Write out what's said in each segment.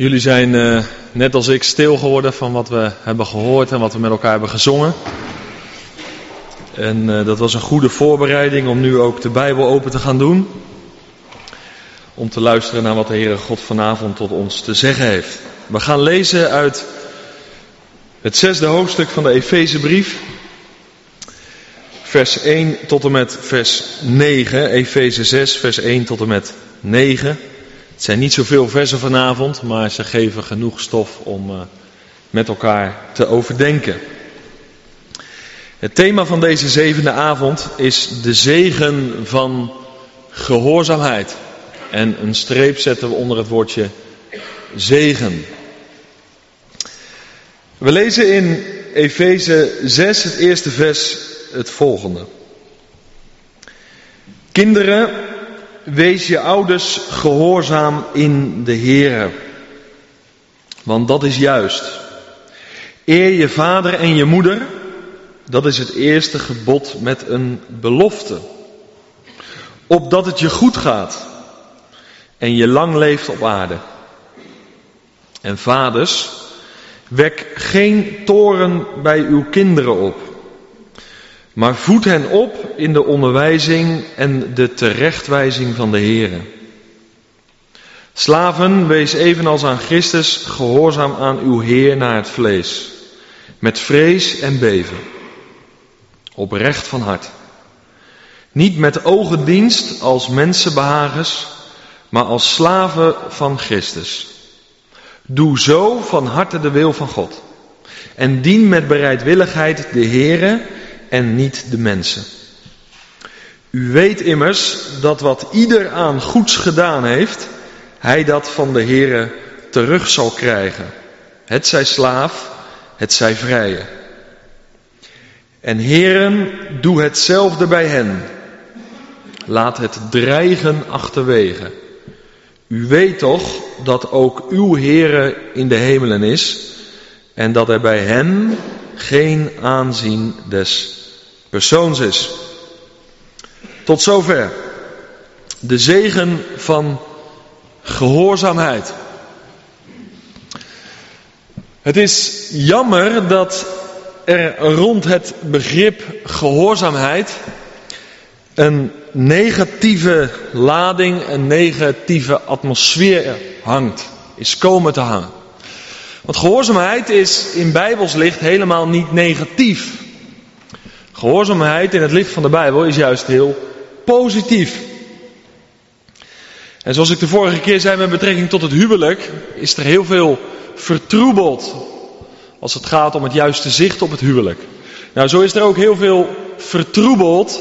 Jullie zijn uh, net als ik stil geworden van wat we hebben gehoord en wat we met elkaar hebben gezongen. En uh, dat was een goede voorbereiding om nu ook de Bijbel open te gaan doen. Om te luisteren naar wat de Heere God vanavond tot ons te zeggen heeft. We gaan lezen uit het zesde hoofdstuk van de Efezebrief. Vers 1 tot en met vers 9. Efeze 6, vers 1 tot en met 9. Het zijn niet zoveel versen vanavond, maar ze geven genoeg stof om uh, met elkaar te overdenken. Het thema van deze zevende avond is de zegen van gehoorzaamheid. En een streep zetten we onder het woordje zegen. We lezen in Efeze 6, het eerste vers, het volgende. Kinderen, wees je ouders gehoorzaam in de Heer. Want dat is juist. Eer je vader en je moeder, dat is het eerste gebod met een belofte. Opdat het je goed gaat en je lang leeft op aarde. En vaders, wek geen toren bij uw kinderen op, maar voed hen op in de onderwijzing en de terechtwijzing van de Heer. Slaven, wees evenals aan Christus gehoorzaam aan uw Heer naar het vlees, met vrees en beven, oprecht van hart. Niet met ogendienst als mensenbehagers, maar als slaven van Christus. Doe zo van harte de wil van God. En dien met bereidwilligheid de Heere en niet de mensen. U weet immers dat wat ieder aan goeds gedaan heeft, hij dat van de Heere terug zal krijgen. Het zij slaaf, het zij vrije. En heren, doe hetzelfde bij hen. Laat het dreigen achterwege. U weet toch dat ook uw Heere in de hemelen is en dat er bij hem geen aanzien des persoons is. Tot zover. De zegen van gehoorzaamheid. Het is jammer dat er rond het begrip gehoorzaamheid een negatieve lading, een negatieve atmosfeer hangt, is komen te hangen. Want gehoorzaamheid is in Bijbels licht helemaal niet negatief. Gehoorzaamheid in het licht van de Bijbel is juist heel positief. En zoals ik de vorige keer zei met betrekking tot het huwelijk, is er heel veel vertroebeld als het gaat om het juiste zicht op het huwelijk. Nou, zo is er ook heel veel vertroebeld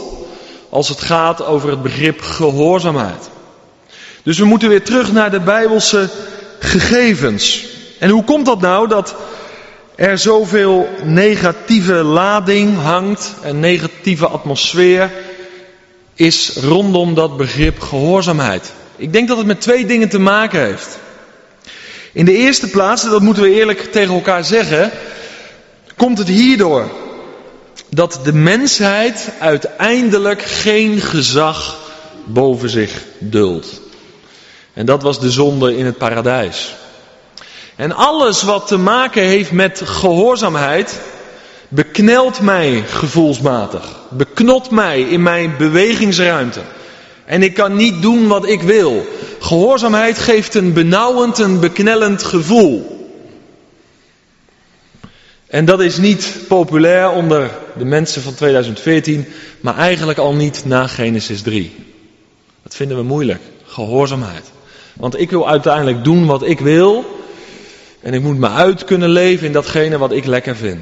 als het gaat over het begrip gehoorzaamheid. Dus we moeten weer terug naar de Bijbelse gegevens. En hoe komt dat nou dat er zoveel negatieve lading hangt en negatieve atmosfeer is rondom dat begrip gehoorzaamheid? Ik denk dat het met twee dingen te maken heeft. In de eerste plaats, dat moeten we eerlijk tegen elkaar zeggen, komt het hierdoor dat de mensheid uiteindelijk geen gezag boven zich duldt. En dat was de zonde in het paradijs. En alles wat te maken heeft met gehoorzaamheid, beknelt mij gevoelsmatig. Beknot mij in mijn bewegingsruimte. En ik kan niet doen wat ik wil. Gehoorzaamheid geeft een benauwend, een beknellend gevoel. En dat is niet populair onder de mensen van 2014, maar eigenlijk al niet na Genesis 3. Dat vinden we moeilijk, gehoorzaamheid. Want ik wil uiteindelijk doen wat ik wil en ik moet me uit kunnen leven in datgene wat ik lekker vind.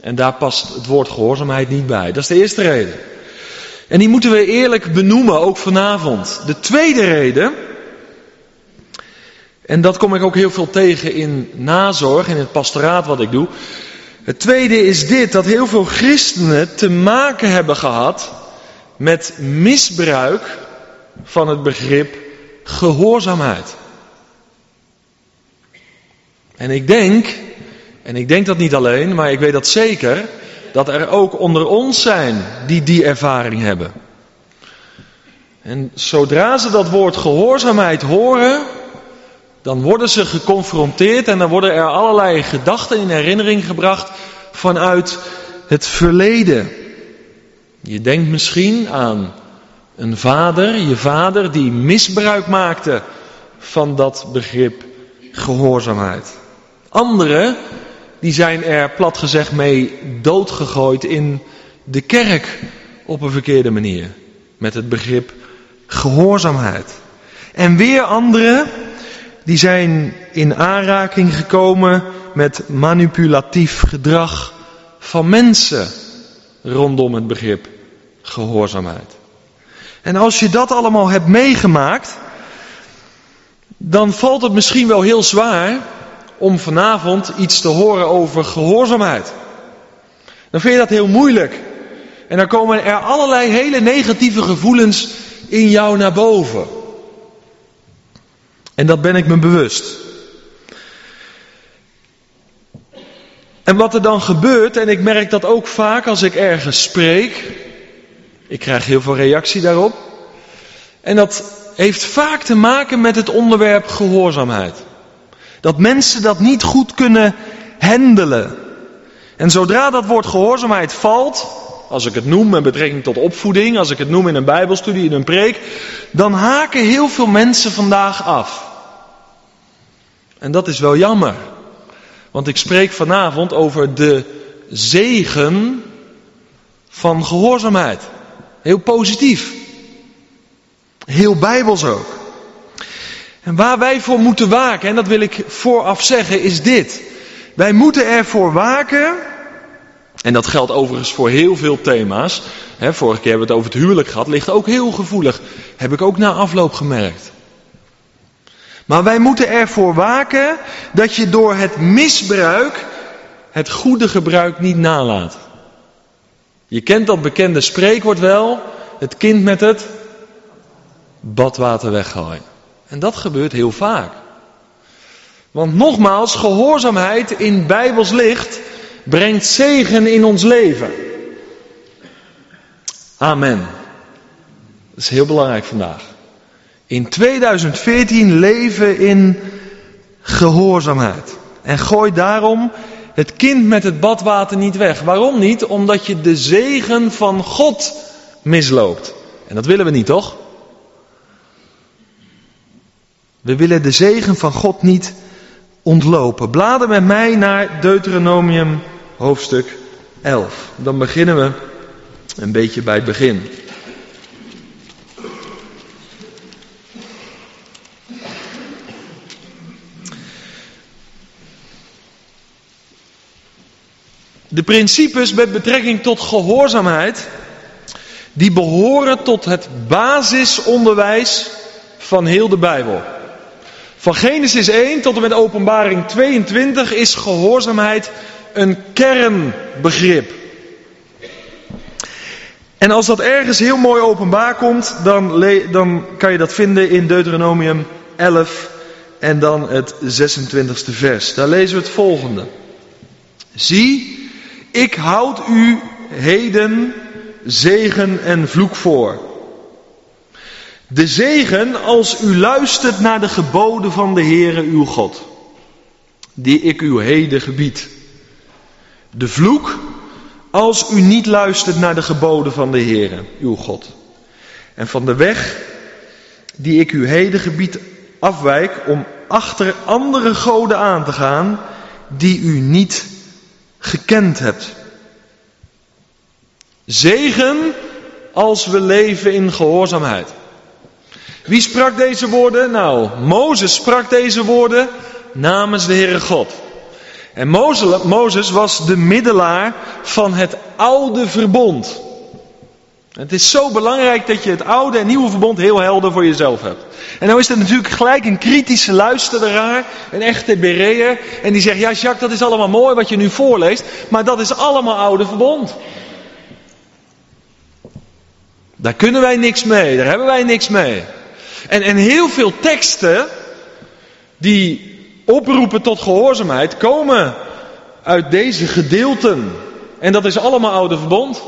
En daar past het woord gehoorzaamheid niet bij. Dat is de eerste reden. En die moeten we eerlijk benoemen, ook vanavond. De tweede reden en dat kom ik ook heel veel tegen in nazorg, in het pastoraat wat ik doe. Het tweede is dit, dat heel veel christenen te maken hebben gehad met misbruik van het begrip gehoorzaamheid. En ik denk, en ik denk dat niet alleen, maar ik weet dat zeker, dat er ook onder ons zijn die die ervaring hebben. En zodra ze dat woord gehoorzaamheid horen, dan worden ze geconfronteerd en dan worden er allerlei gedachten in herinnering gebracht vanuit het verleden. Je denkt misschien aan een vader, je vader, die misbruik maakte van dat begrip gehoorzaamheid. Anderen, die zijn er plat gezegd mee doodgegooid in de kerk op een verkeerde manier. Met het begrip gehoorzaamheid. En weer anderen, die zijn in aanraking gekomen met manipulatief gedrag van mensen rondom het begrip gehoorzaamheid. En als je dat allemaal hebt meegemaakt, dan valt het misschien wel heel zwaar om vanavond iets te horen over gehoorzaamheid. Dan vind je dat heel moeilijk. En dan komen er allerlei hele negatieve gevoelens in jou naar boven. En dat ben ik me bewust. En wat er dan gebeurt, en ik merk dat ook vaak als ik ergens spreek, ik krijg heel veel reactie daarop. En dat heeft vaak te maken met het onderwerp gehoorzaamheid. Dat mensen dat niet goed kunnen handelen. En zodra dat woord gehoorzaamheid valt, als ik het noem met betrekking tot opvoeding, als ik het noem in een bijbelstudie, in een preek, dan haken heel veel mensen vandaag af. En dat is wel jammer. Want ik spreek vanavond over de zegen van gehoorzaamheid. Heel positief. Heel bijbels ook. En waar wij voor moeten waken, en dat wil ik vooraf zeggen, is dit. Wij moeten ervoor waken, en dat geldt overigens voor heel veel thema's. Hè, vorige keer hebben we het over het huwelijk gehad, ligt ook heel gevoelig. Heb ik ook na afloop gemerkt. Maar wij moeten ervoor waken dat je door het misbruik het goede gebruik niet nalaat. Je kent dat bekende spreekwoord wel, het kind met het badwater weggooien. En dat gebeurt heel vaak. Want nogmaals, gehoorzaamheid in Bijbels licht brengt zegen in ons leven. Amen. Dat is heel belangrijk vandaag. In 2014 leven in gehoorzaamheid. En gooi daarom het kind met het badwater niet weg. Waarom niet? Omdat je de zegen van God misloopt. En dat willen we niet, toch? We willen de zegen van God niet ontlopen. Blader met mij naar Deuteronomium hoofdstuk 11. Dan beginnen we een beetje bij het begin. De principes met betrekking tot gehoorzaamheid, die behoren tot het basisonderwijs van heel de Bijbel. Van Genesis 1 tot en met Openbaring 22 is gehoorzaamheid een kernbegrip. En als dat ergens heel mooi openbaar komt, dan, dan kan je dat vinden in Deuteronomium 11 en dan het 26e vers. Daar lezen we het volgende. Zie, ik houd u heden zegen en vloek voor. De zegen als u luistert naar de geboden van de Heere uw God, die ik u heden gebied. De vloek als u niet luistert naar de geboden van de Heere uw God. En van de weg die ik u heden gebied afwijk om achter andere goden aan te gaan die u niet gekend hebt. Zegen als we leven in gehoorzaamheid. Wie sprak deze woorden? Nou, Mozes sprak deze woorden namens de Heere God. En Mozes was de middelaar van het oude verbond. Het is zo belangrijk dat je het oude en nieuwe verbond heel helder voor jezelf hebt. En nou is er natuurlijk gelijk een kritische luisteraar, een echte bereer. En die zegt, ja Jacques, dat is allemaal mooi wat je nu voorleest. Maar dat is allemaal oude verbond. Daar kunnen wij niks mee, daar hebben wij niks mee. En, en heel veel teksten die oproepen tot gehoorzaamheid komen uit deze gedeelten. En dat is allemaal oude verbond.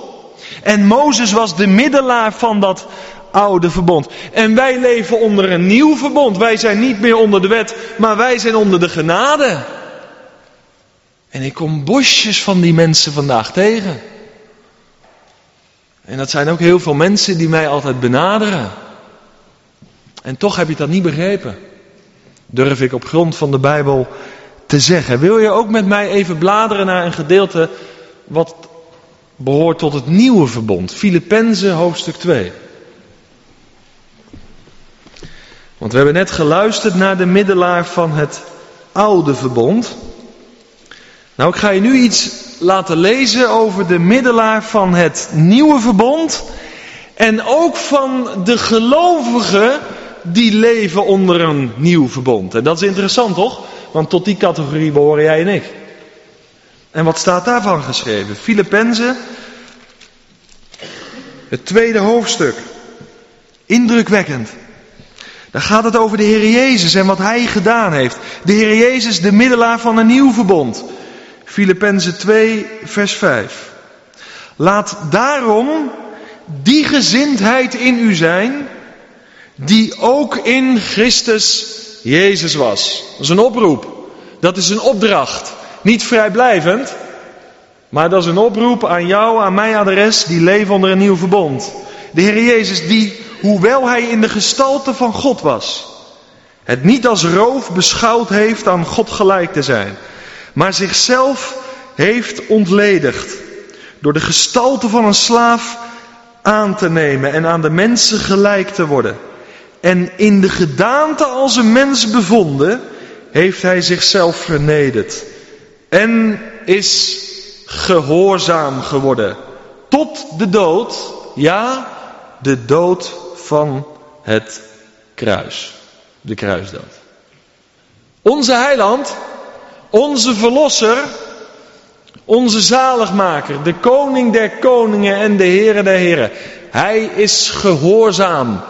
En Mozes was de middelaar van dat oude verbond. En wij leven onder een nieuw verbond. Wij zijn niet meer onder de wet, maar wij zijn onder de genade. En ik kom bosjes van die mensen vandaag tegen. En dat zijn ook heel veel mensen die mij altijd benaderen. En toch heb je dat niet begrepen. Durf ik op grond van de Bijbel te zeggen. Wil je ook met mij even bladeren naar een gedeelte wat behoort tot het nieuwe verbond? Filippenzen hoofdstuk 2. Want we hebben net geluisterd naar de middelaar van het oude verbond. Nou, ik ga je nu iets laten lezen over de middelaar van het nieuwe verbond. En ook van de gelovigen die leven onder een nieuw verbond. En dat is interessant toch? Want tot die categorie behoren jij en ik. En wat staat daarvan geschreven? Filippenzen, het tweede hoofdstuk. Indrukwekkend. Daar gaat het over de Heer Jezus en wat Hij gedaan heeft. De Heer Jezus, de middelaar van een nieuw verbond. Filippenzen 2, vers 5. Laat daarom die gezindheid in u zijn, die ook in Christus Jezus was. Dat is een oproep. Dat is een opdracht. Niet vrijblijvend, maar dat is een oproep aan jou, aan mijn adres, die leven onder een nieuw verbond. De Heer Jezus, die, hoewel hij in de gestalte van God was, het niet als roof beschouwd heeft aan God gelijk te zijn, maar zichzelf heeft ontledigd door de gestalte van een slaaf aan te nemen en aan de mensen gelijk te worden. En in de gedaante als een mens bevonden, heeft hij zichzelf vernederd. En is gehoorzaam geworden. Tot de dood, ja, de dood van het kruis. De kruisdood. Onze heiland, onze verlosser, onze zaligmaker, de koning der koningen en de heren der heren. Hij is gehoorzaam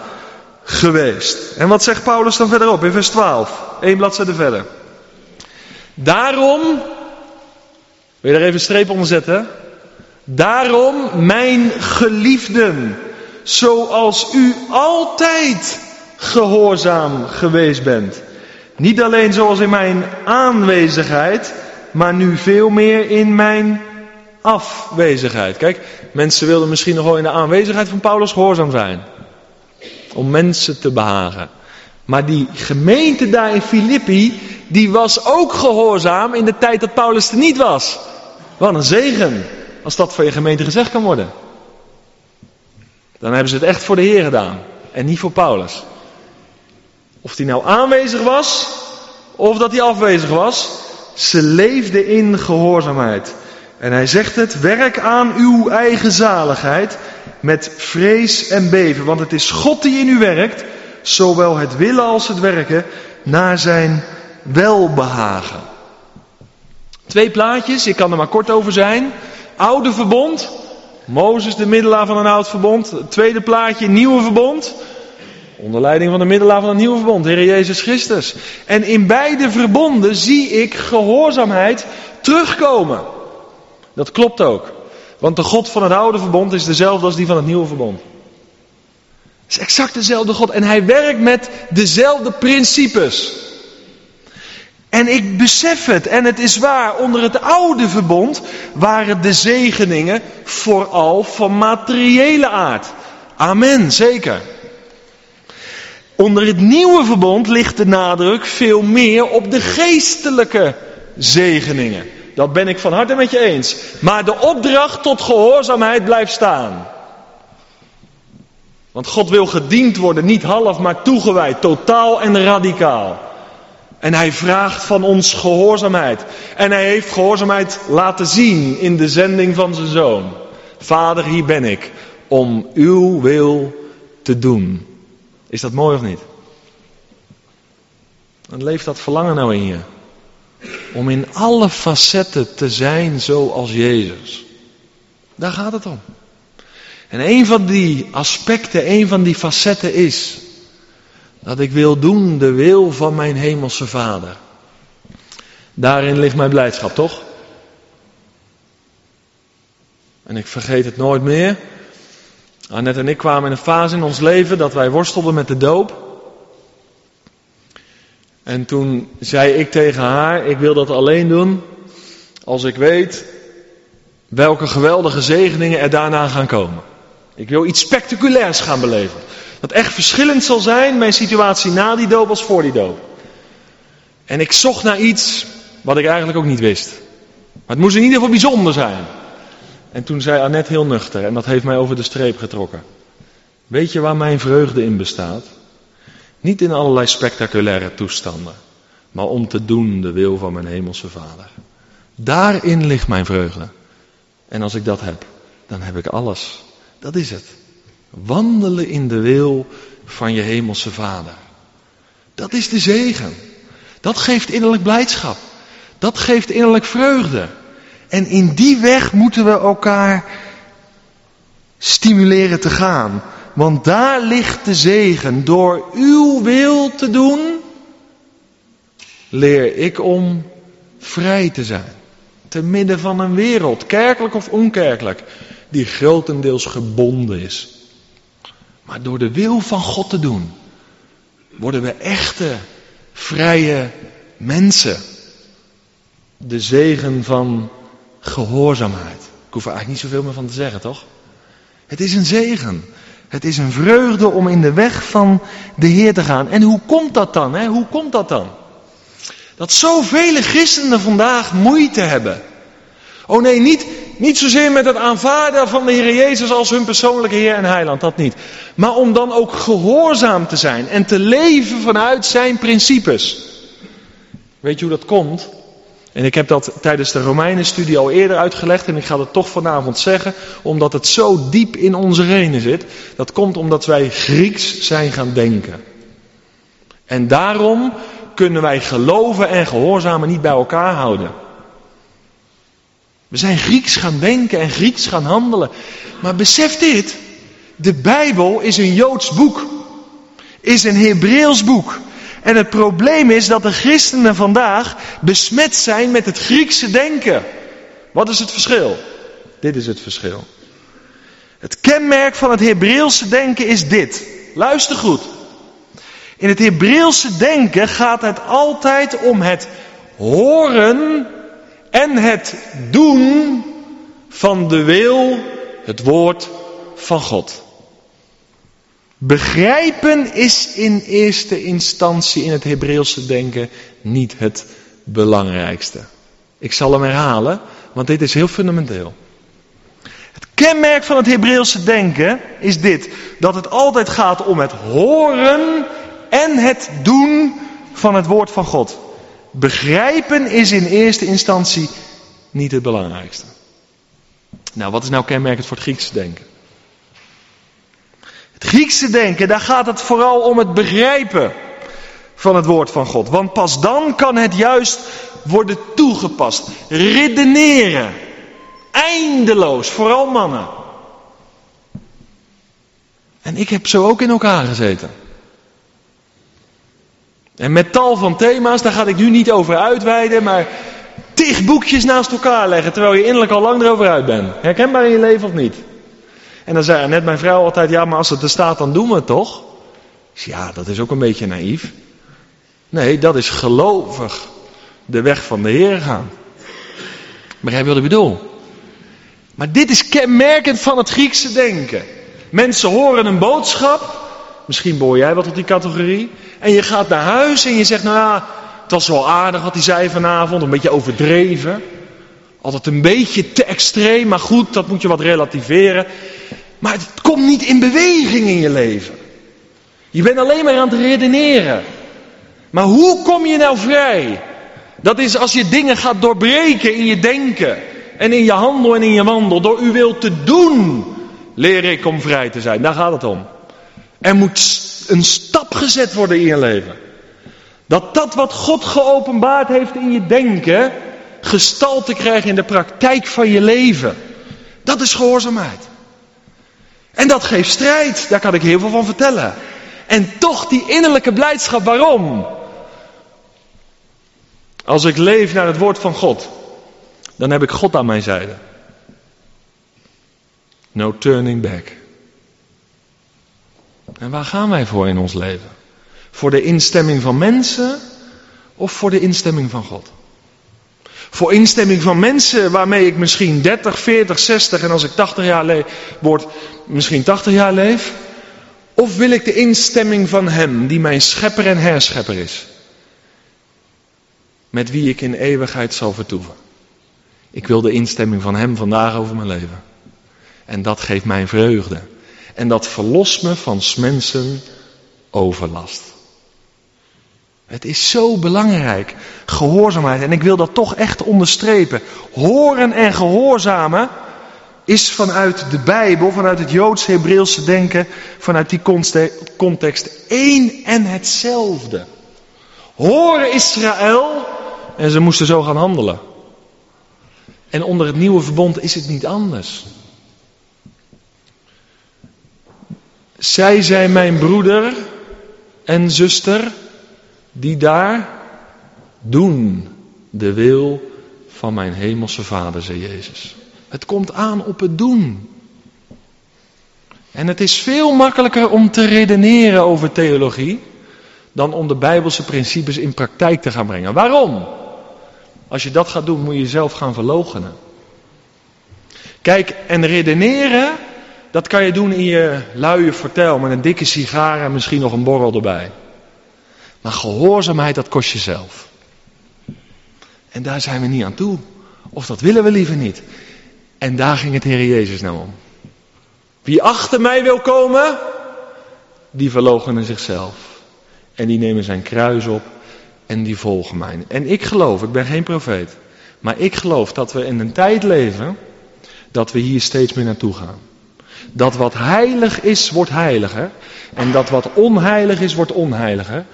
geweest. En wat zegt Paulus dan verderop in vers 12? Eén bladzijde verder. Daarom, wil je er even een streep onder zetten? Daarom, mijn geliefden, zoals u altijd gehoorzaam geweest bent. Niet alleen zoals in mijn aanwezigheid, maar nu veel meer in mijn afwezigheid. Kijk, mensen wilden misschien nog wel in de aanwezigheid van Paulus gehoorzaam zijn om mensen te behagen. Maar die gemeente daar in Filippi, die was ook gehoorzaam in de tijd dat Paulus er niet was. Wat een zegen, als dat voor je gemeente gezegd kan worden. Dan hebben ze het echt voor de Heer gedaan en niet voor Paulus. Of die nou aanwezig was, of dat hij afwezig was, ze leefden in gehoorzaamheid. En hij zegt het, werk aan uw eigen zaligheid met vrees en beven. Want het is God die in u werkt, zowel het willen als het werken, naar zijn welbehagen. Twee plaatjes, ik kan er maar kort over zijn. Oude verbond, Mozes de middelaar van een oud verbond. tweede plaatje, nieuwe verbond. Onder leiding van de middelaar van een nieuwe verbond, Heer Jezus Christus. En in beide verbonden zie ik gehoorzaamheid terugkomen. Dat klopt ook. Want de God van het oude verbond is dezelfde als die van het nieuwe verbond. Het is exact dezelfde God en hij werkt met dezelfde principes. En ik besef het, en het is waar, onder het oude verbond waren de zegeningen vooral van materiële aard. Amen, zeker. Onder het nieuwe verbond ligt de nadruk veel meer op de geestelijke zegeningen. Dat ben ik van harte met je eens. Maar de opdracht tot gehoorzaamheid blijft staan. Want God wil gediend worden, niet half, maar toegewijd, totaal en radicaal. En hij vraagt van ons gehoorzaamheid. En hij heeft gehoorzaamheid laten zien in de zending van zijn zoon. Vader, hier ben ik om uw wil te doen. Is dat mooi of niet? Dan leeft dat verlangen nou in je. Om in alle facetten te zijn zoals Jezus. Daar gaat het om. En een van die aspecten, een van die facetten is dat ik wil doen de wil van mijn hemelse Vader. Daarin ligt mijn blijdschap, toch? En ik vergeet het nooit meer. Annette en ik kwamen in een fase in ons leven dat wij worstelden met de doop. En toen zei ik tegen haar, ik wil dat alleen doen als ik weet welke geweldige zegeningen er daarna gaan komen. Ik wil iets spectaculairs gaan beleven. Dat echt verschillend zal zijn, mijn situatie na die doop als voor die doop. En ik zocht naar iets wat ik eigenlijk ook niet wist. Maar het moest in ieder geval bijzonder zijn. En toen zei Annette heel nuchter, en dat heeft mij over de streep getrokken. Weet je waar mijn vreugde in bestaat? Niet in allerlei spectaculaire toestanden, maar om te doen de wil van mijn hemelse Vader. Daarin ligt mijn vreugde. En als ik dat heb, dan heb ik alles. Dat is het. Wandelen in de wil van je hemelse Vader. Dat is de zegen. Dat geeft innerlijk blijdschap. Dat geeft innerlijk vreugde. En in die weg moeten we elkaar stimuleren te gaan. Want daar ligt de zegen. Door uw wil te doen, leer ik om vrij te zijn. Te midden van een wereld, kerkelijk of onkerkelijk, die grotendeels gebonden is. Maar door de wil van God te doen, worden we echte, vrije mensen. De zegen van gehoorzaamheid. Ik hoef er eigenlijk niet zoveel meer van te zeggen, toch? Het is een zegen. Het is een vreugde om in de weg van de Heer te gaan. En hoe komt dat dan? Hè? Hoe komt dat dan? Dat zoveel christenen vandaag moeite hebben. Oh nee, niet, niet zozeer met het aanvaarden van de Heer Jezus als hun persoonlijke Heer en Heiland, dat niet. Maar om dan ook gehoorzaam te zijn en te leven vanuit zijn principes. Weet je hoe dat komt? En ik heb dat tijdens de Romeinenstudie al eerder uitgelegd en ik ga het toch vanavond zeggen, omdat het zo diep in onze renen zit. Dat komt omdat wij Grieks zijn gaan denken. En daarom kunnen wij geloven en gehoorzamen niet bij elkaar houden. We zijn Grieks gaan denken en Grieks gaan handelen. Maar besef dit, de Bijbel is een Joods boek, is een Hebreeuws boek. En het probleem is dat de christenen vandaag besmet zijn met het Griekse denken. Wat is het verschil? Dit is het verschil. Het kenmerk van het Hebreeuwse denken is dit. Luister goed. In het Hebreeuwse denken gaat het altijd om het horen en het doen van de wil, het woord van God. Begrijpen is in eerste instantie in het Hebreeuwse denken niet het belangrijkste. Ik zal hem herhalen, want dit is heel fundamenteel. Het kenmerk van het Hebreeuwse denken is dit: dat het altijd gaat om het horen en het doen van het woord van God. Begrijpen is in eerste instantie niet het belangrijkste. Nou, wat is nou kenmerkend voor het Griekse denken? Griekse denken, daar gaat het vooral om het begrijpen van het woord van God. Want pas dan kan het juist worden toegepast. Redeneren. Eindeloos, vooral mannen. En ik heb zo ook in elkaar gezeten. En met tal van thema's, daar ga ik nu niet over uitweiden, maar tig boekjes naast elkaar leggen terwijl je innerlijk al lang erover uit bent. Herkenbaar in je leven of niet? En dan zei net mijn vrouw altijd, ja maar als het er staat dan doen we het toch? Ja, dat is ook een beetje naïef. Nee, dat is gelovig de weg van de Heer gaan. Begrijp je wat ik bedoel? Maar dit is kenmerkend van het Griekse denken. Mensen horen een boodschap. Misschien behoor jij wat tot die categorie. En je gaat naar huis en je zegt, nou ja, het was wel aardig wat hij zei vanavond. Een beetje overdreven. Altijd een beetje te extreem, maar goed, dat moet je wat relativeren. Maar het komt niet in beweging in je leven. Je bent alleen maar aan het redeneren. Maar hoe kom je nou vrij? Dat is als je dingen gaat doorbreken in je denken. En in je handel en in je wandel. Door u wil te doen, leer ik om vrij te zijn. Daar gaat het om. Er moet een stap gezet worden in je leven. Dat dat wat God geopenbaard heeft in je denken, gestalte krijgt in de praktijk van je leven. Dat is gehoorzaamheid. En dat geeft strijd, daar kan ik heel veel van vertellen. En toch die innerlijke blijdschap, waarom? Als ik leef naar het woord van God, dan heb ik God aan mijn zijde. No turning back. En waar gaan wij voor in ons leven? Voor de instemming van mensen of voor de instemming van God? Voor instemming van mensen waarmee ik misschien 30, 40, 60 en als ik 80 jaar leef, word, misschien 80 jaar leef? Of wil ik de instemming van Hem, die mijn schepper en herschepper is? Met wie ik in eeuwigheid zal vertoeven. Ik wil de instemming van Hem vandaag over mijn leven. En dat geeft mij vreugde. En dat verlost me van mensen overlast. Het is zo belangrijk, gehoorzaamheid. En ik wil dat toch echt onderstrepen. Horen en gehoorzamen is vanuit de Bijbel, vanuit het Joods-Hebreeuwse denken, vanuit die context één en hetzelfde. Horen Israël en ze moesten zo gaan handelen. En onder het nieuwe verbond is het niet anders. Zij zijn mijn broeder en zuster die daar doen de wil van mijn hemelse vader, zei Jezus. Het komt aan op het doen. En het is veel makkelijker om te redeneren over theologie dan om de Bijbelse principes in praktijk te gaan brengen. Waarom? Als je dat gaat doen, moet je jezelf gaan verloochenen. Kijk, en redeneren, dat kan je doen in je luie vertel met een dikke sigaar en misschien nog een borrel erbij. Maar gehoorzaamheid, dat kost je zelf. En daar zijn we niet aan toe. Of dat willen we liever niet. En daar ging het Heer Jezus nou om. Wie achter mij wil komen, die verloochenen zichzelf. En die nemen zijn kruis op en die volgen mij. En ik geloof, ik ben geen profeet, maar ik geloof dat we in een tijd leven dat we hier steeds meer naartoe gaan. Dat wat heilig is, wordt heiliger. En dat wat onheilig is, wordt onheiliger.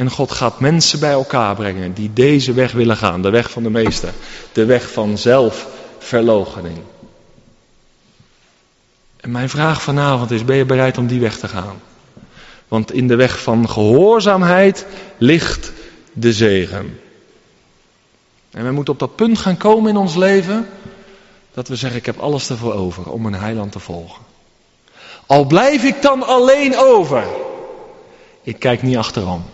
En God gaat mensen bij elkaar brengen die deze weg willen gaan. De weg van de meester. De weg van zelfverloochening. En mijn vraag vanavond is, ben je bereid om die weg te gaan? Want in de weg van gehoorzaamheid ligt de zegen. En we moeten op dat punt gaan komen in ons leven dat we zeggen, ik heb alles ervoor over om een heiland te volgen. Al blijf ik dan alleen over, ik kijk niet achterom.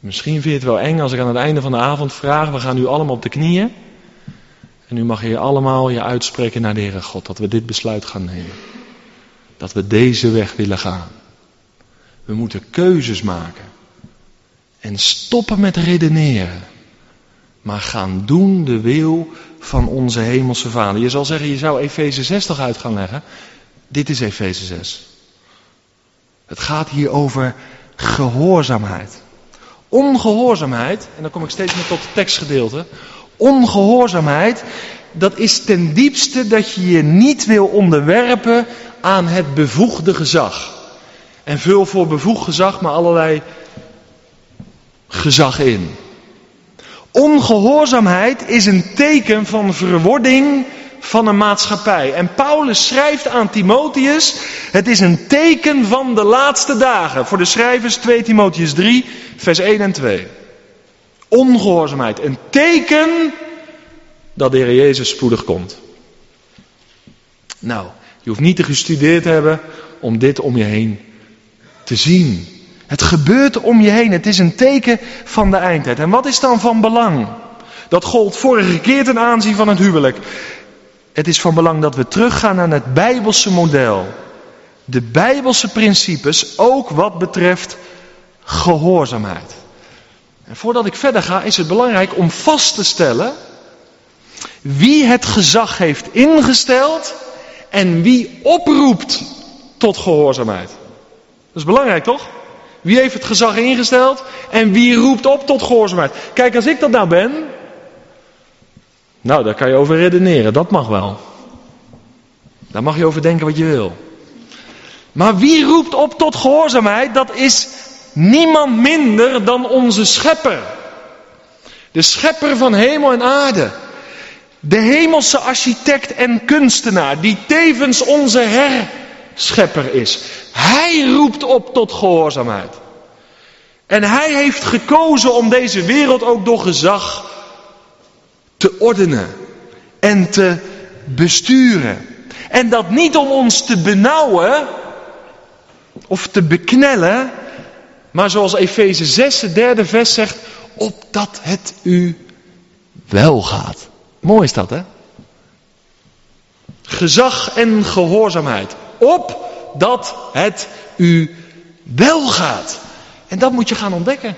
Misschien vind je het wel eng als ik aan het einde van de avond vraag, we gaan nu allemaal op de knieën. En nu mag je allemaal je uitspreken naar de Heere God, dat we dit besluit gaan nemen. Dat we deze weg willen gaan. We moeten keuzes maken. En stoppen met redeneren. Maar gaan doen de wil van onze hemelse Vader. Je zal zeggen, je zou Efeze 6 toch uit gaan leggen. Dit is Efeze 6. Het gaat hier over gehoorzaamheid. Ongehoorzaamheid, en dan kom ik steeds meer tot het tekstgedeelte. Ongehoorzaamheid, dat is ten diepste dat je je niet wil onderwerpen aan het bevoegde gezag. En vul voor bevoegd gezag maar allerlei gezag in. Ongehoorzaamheid is een teken van verwording van een maatschappij. En Paulus schrijft aan Timotheus, het is een teken van de laatste dagen. Voor de schrijvers 2 Timotheus 3, vers 1 en 2. Ongehoorzaamheid, een teken dat de Heer Jezus spoedig komt. Nou, je hoeft niet te gestudeerd te hebben om dit om je heen te zien. Het gebeurt om je heen. Het is een teken van de eindtijd. En wat is dan van belang? Dat gold vorige keer ten aanzien van het huwelijk. Het is van belang dat we teruggaan naar het Bijbelse model. De Bijbelse principes, ook wat betreft gehoorzaamheid. En voordat ik verder ga, is het belangrijk om vast te stellen wie het gezag heeft ingesteld en wie oproept tot gehoorzaamheid. Dat is belangrijk toch? Wie heeft het gezag ingesteld en wie roept op tot gehoorzaamheid? Kijk, als ik dat nou ben, nou, daar kan je over redeneren, dat mag wel. Daar mag je over denken wat je wil. Maar wie roept op tot gehoorzaamheid? Dat is niemand minder dan onze schepper. De schepper van hemel en aarde. De hemelse architect en kunstenaar, die tevens onze herschepper is. Hij roept op tot gehoorzaamheid. En hij heeft gekozen om deze wereld ook door gezag te ordenen en te besturen. En dat niet om ons te benauwen of te beknellen, maar zoals Efeze 6, het derde vers zegt, opdat het u wel gaat. Mooi is dat, hè? Gezag en gehoorzaamheid. Opdat het u wel gaat. En dat moet je gaan ontdekken.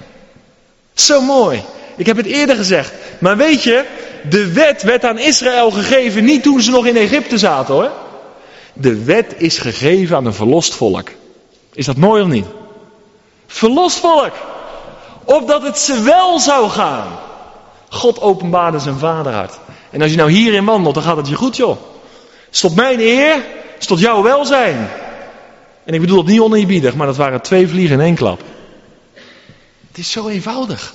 Zo mooi. Ik heb het eerder gezegd. Maar weet je, de wet werd aan Israël gegeven niet toen ze nog in Egypte zaten hoor. De wet is gegeven aan een verlost volk. Is dat mooi of niet? Verlost volk. Opdat het ze wel zou gaan. God openbaarde zijn vaderhart. En als je nou hierin wandelt, dan gaat het je goed joh. Stop mijn eer, stop jouw welzijn. En ik bedoel het niet oneerbiedig, maar dat waren twee vliegen in één klap. Het is zo eenvoudig.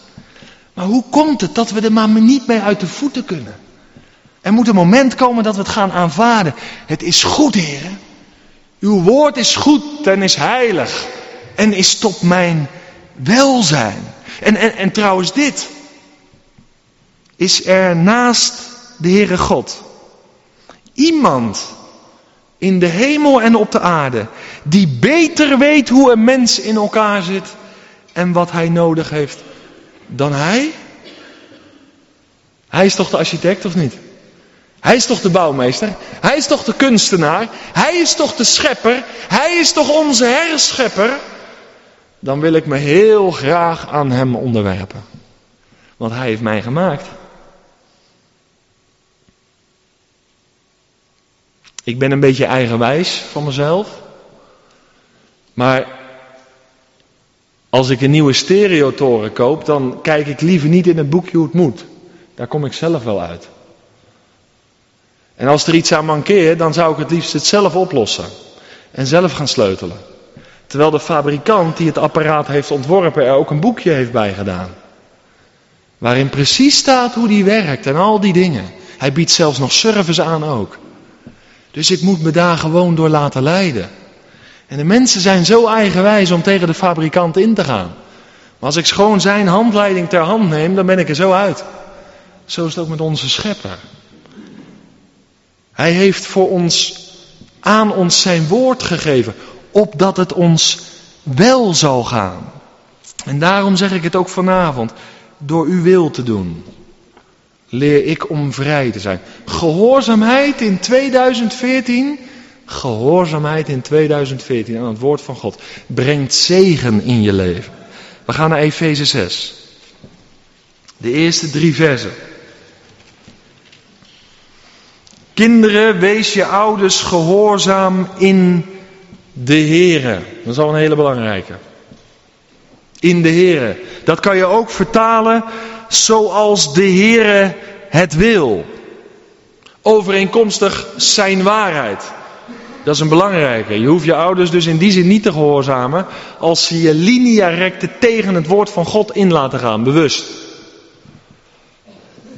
Maar hoe komt het dat we er maar niet mee uit de voeten kunnen? Er moet een moment komen dat we het gaan aanvaarden. Het is goed, heren. Uw woord is goed en is heilig. En is tot mijn welzijn. En, en, en trouwens dit. Is er naast de Heere God iemand in de hemel en op de aarde die beter weet hoe een mens in elkaar zit en wat hij nodig heeft dan hij? Hij is toch de architect of niet? Hij is toch de bouwmeester? Hij is toch de kunstenaar? Hij is toch de schepper? Hij is toch onze herschepper? Dan wil ik me heel graag aan hem onderwerpen. Want hij heeft mij gemaakt. Ik ben een beetje eigenwijs van mezelf. Maar als ik een nieuwe stereotoren koop, dan kijk ik liever niet in het boekje hoe het moet. Daar kom ik zelf wel uit. En als er iets aan mankeert, dan zou ik het liefst het zelf oplossen. En zelf gaan sleutelen. Terwijl de fabrikant die het apparaat heeft ontworpen er ook een boekje heeft bij gedaan. Waarin precies staat hoe die werkt en al die dingen. Hij biedt zelfs nog service aan ook. Dus ik moet me daar gewoon door laten leiden. En de mensen zijn zo eigenwijs om tegen de fabrikant in te gaan. Maar als ik gewoon zijn handleiding ter hand neem, dan ben ik er zo uit. Zo is het ook met onze schepper. Hij heeft voor ons aan ons zijn woord gegeven, opdat het ons wel zal gaan. En daarom zeg ik het ook vanavond, door uw wil te doen leer ik om vrij te zijn. Gehoorzaamheid in 2014, gehoorzaamheid in 2014 aan het woord van God brengt zegen in je leven. We gaan naar Efeze 6. De eerste drie versen. Kinderen, wees je ouders gehoorzaam in de Here. Dat is al een hele belangrijke. In de Here. Dat kan je ook vertalen zoals de Heere het wil. Overeenkomstig zijn waarheid. Dat is een belangrijke. Je hoeft je ouders dus in die zin niet te gehoorzamen als ze je linea recte tegen het woord van God in laten gaan, bewust.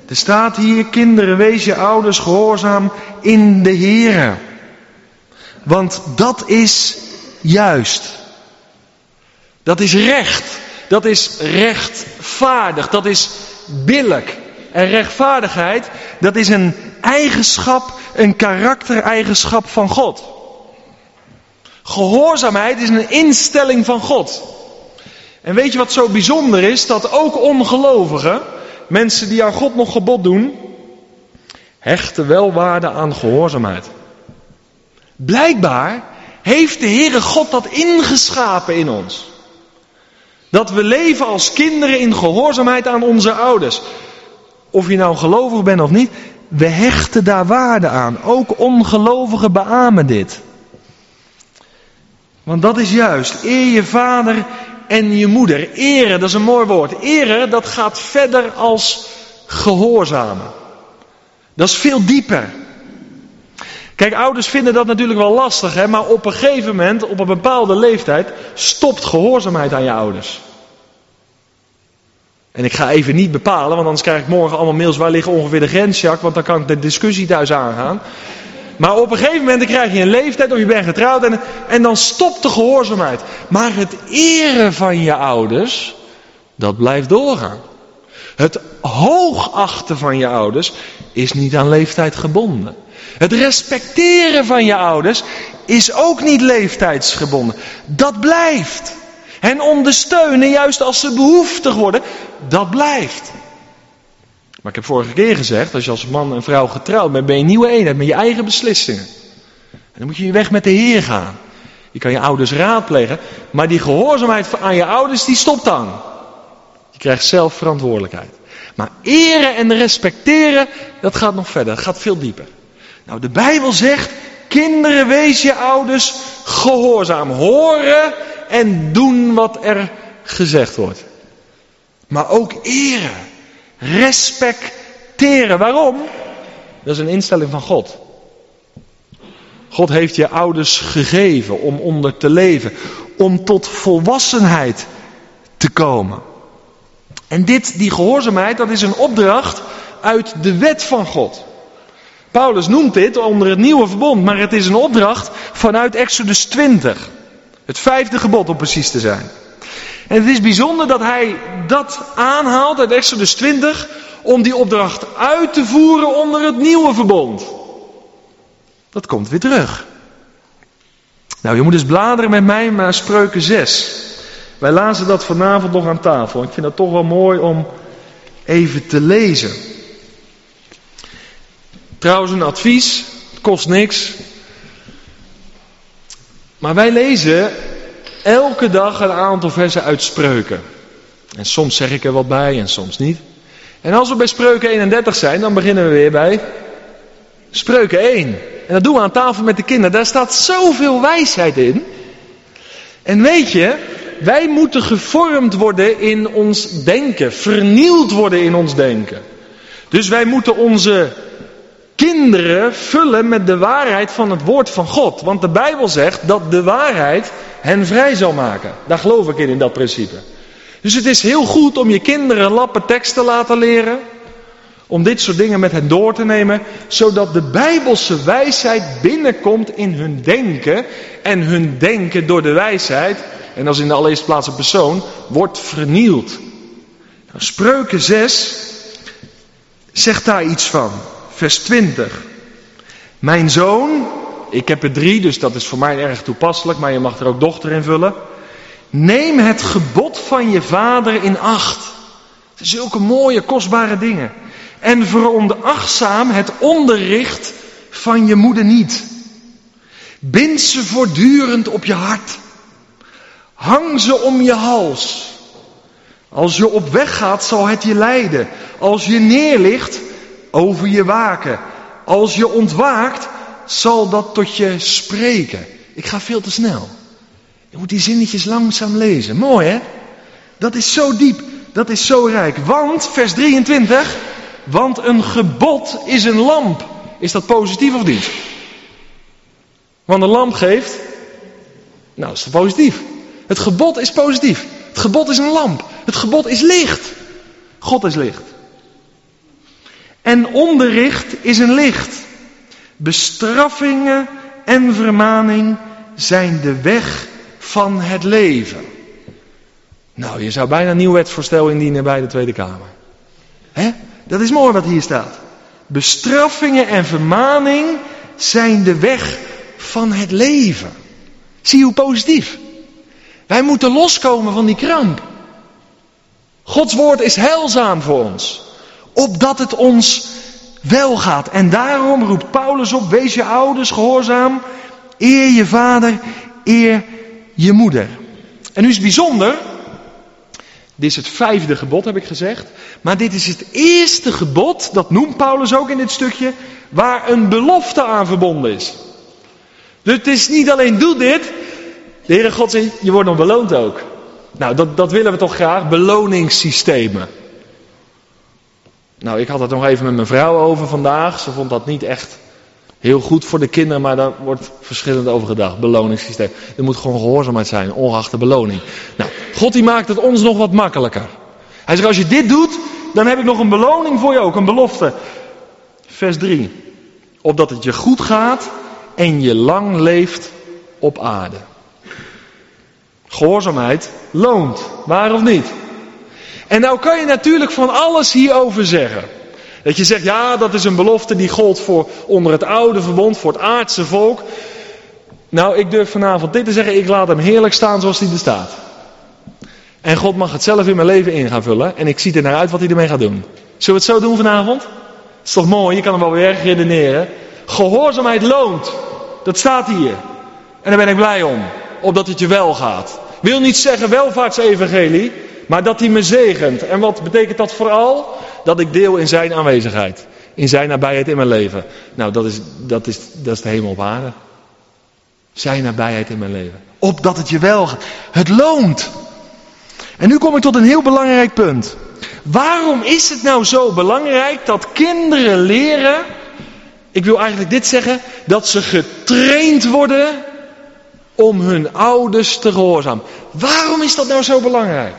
Er staat hier, kinderen, wees je ouders gehoorzaam in de Heere. Want dat is juist. Dat is recht. Dat is rechtvaardig. Dat is billijk. En rechtvaardigheid, dat is een eigenschap, een karaktereigenschap van God. Gehoorzaamheid is een instelling van God. En weet je wat zo bijzonder is? Dat ook ongelovigen, mensen die aan God nog gebod doen, hechten wel waarde aan gehoorzaamheid. Blijkbaar heeft de Heere God dat ingeschapen in ons. Dat we leven als kinderen in gehoorzaamheid aan onze ouders. Of je nou gelovig bent of niet, we hechten daar waarde aan. Ook ongelovigen beamen dit. Want dat is juist. Eer je vader en je moeder. Eren, dat is een mooi woord. Eren, dat gaat verder als gehoorzamen. Dat is veel dieper. Kijk, ouders vinden dat natuurlijk wel lastig, hè, maar op een gegeven moment, op een bepaalde leeftijd, stopt gehoorzaamheid aan je ouders. En ik ga even niet bepalen, want anders krijg ik morgen allemaal mails waar liggen ongeveer de grens, Jacques, want dan kan ik de discussie thuis aangaan. Maar op een gegeven moment dan krijg je een leeftijd of je bent getrouwd en, en dan stopt de gehoorzaamheid. Maar het eren van je ouders, dat blijft doorgaan. Het hoogachten van je ouders is niet aan leeftijd gebonden. Het respecteren van je ouders is ook niet leeftijdsgebonden. Dat blijft. Hen ondersteunen, juist als ze behoeftig worden, dat blijft. Maar ik heb vorige keer gezegd, als je als man en vrouw getrouwd bent, ben je een nieuwe eenheid met je eigen beslissingen. En dan moet je je weg met de Heer gaan. Je kan je ouders raadplegen, maar die gehoorzaamheid aan je ouders, die stopt dan. Je krijgt zelf verantwoordelijkheid. Maar eren en respecteren, dat gaat nog verder, dat gaat veel dieper. Nou, de Bijbel zegt, kinderen wees je ouders gehoorzaam. Horen en doen wat er gezegd wordt. Maar ook eren, respecteren. Waarom? Dat is een instelling van God. God heeft je ouders gegeven om onder te leven, om tot volwassenheid te komen. En dit, die gehoorzaamheid, dat is een opdracht uit de wet van God. Paulus noemt dit onder het nieuwe verbond, maar het is een opdracht vanuit Exodus 20. Het vijfde gebod om precies te zijn. En het is bijzonder dat hij dat aanhaalt uit Exodus 20 om die opdracht uit te voeren onder het nieuwe verbond. Dat komt weer terug. Nou, je moet eens bladeren met mij naar Spreuken 6. Wij lazen dat vanavond nog aan tafel. Ik vind dat toch wel mooi om even te lezen. Trouwens, een advies. Het kost niks. Maar wij lezen elke dag een aantal versen uit Spreuken. En soms zeg ik er wat bij en soms niet. En als we bij Spreuken 31 zijn, dan beginnen we weer bij Spreuken 1. En dat doen we aan tafel met de kinderen. Daar staat zoveel wijsheid in. En weet je, wij moeten gevormd worden in ons denken, vernield worden in ons denken. Dus wij moeten onze kinderen vullen met de waarheid van het woord van God. Want de Bijbel zegt dat de waarheid hen vrij zal maken. Daar geloof ik in, in dat principe. Dus het is heel goed om je kinderen lappen tekst te laten leren. Om dit soort dingen met hen door te nemen, zodat de bijbelse wijsheid binnenkomt in hun denken. En hun denken door de wijsheid, en dat is in de allereerste plaats een persoon, wordt vernield. Nou, Spreuken 6 zegt daar iets van vers 20. Mijn zoon, ik heb er drie, dus dat is voor mij erg toepasselijk, maar je mag er ook dochter in vullen. Neem het gebod van je vader in acht. Zulke mooie, kostbare dingen. En veronachtzaam het onderricht van je moeder niet. Bind ze voortdurend op je hart. Hang ze om je hals. Als je op weg gaat, zal het je leiden. Als je neerligt, over je waken. Als je ontwaakt, zal dat tot je spreken. Ik ga veel te snel. Je moet die zinnetjes langzaam lezen. Mooi hè? Dat is zo diep. Dat is zo rijk. Want, vers 23, want een gebod is een lamp. Is dat positief of niet? Want een lamp geeft. Nou, is positief? Het gebod is positief. Het gebod is een lamp. Het gebod is licht. God is licht. En onderricht is een licht. Bestraffingen en vermaning zijn de weg van het leven. Nou, je zou bijna een nieuw wetsvoorstel indienen bij de Tweede Kamer. Hè? Dat is mooi wat hier staat. Bestraffingen en vermaning zijn de weg van het leven. Zie hoe positief. Wij moeten loskomen van die kramp. Gods woord is heilzaam voor ons opdat het ons wel gaat. En daarom roept Paulus op, wees je ouders gehoorzaam, eer je vader, eer je moeder. En nu is het bijzonder, dit is het vijfde gebod heb ik gezegd, maar dit is het eerste gebod, dat noemt Paulus ook in dit stukje, waar een belofte aan verbonden is. Dus het is niet alleen doe dit, de Heere God je wordt nog beloond ook. Nou, dat, dat willen we toch graag, beloningssystemen. Nou, ik had het nog even met mijn vrouw over vandaag. Ze vond dat niet echt heel goed voor de kinderen, maar daar wordt verschillend over gedacht. Beloningssysteem. Er moet gewoon gehoorzaamheid zijn, ongeacht de beloning. Nou, God die maakt het ons nog wat makkelijker. Hij zegt, als je dit doet, dan heb ik nog een beloning voor je ook, een belofte. Vers 3. Opdat het je goed gaat en je lang leeft op aarde. Gehoorzaamheid loont, waar of niet? En nou kan je natuurlijk van alles hierover zeggen. Dat je zegt, ja, dat is een belofte die gold voor onder het oude verbond, voor het aardse volk. Nou, ik durf vanavond dit te zeggen, ik laat hem heerlijk staan zoals hij er staat. En God mag het zelf in mijn leven in gaan vullen. En ik zie er naar uit wat hij ermee gaat doen. Zullen we het zo doen vanavond? Dat is toch mooi, je kan hem wel weer redeneren. Gehoorzaamheid loont. Dat staat hier. En daar ben ik blij om. Opdat het je wel gaat. Wil niet zeggen welvaartsevangelie, maar dat hij me zegent. En wat betekent dat vooral? Dat ik deel in zijn aanwezigheid. In zijn nabijheid in mijn leven. Nou, dat is, dat is, dat is de hemel op aarde. Zijn nabijheid in mijn leven. Opdat het je wel gaat. Het loont. En nu kom ik tot een heel belangrijk punt. Waarom is het nou zo belangrijk dat kinderen leren, ik wil eigenlijk dit zeggen, dat ze getraind worden om hun ouders te gehoorzamen? Waarom is dat nou zo belangrijk?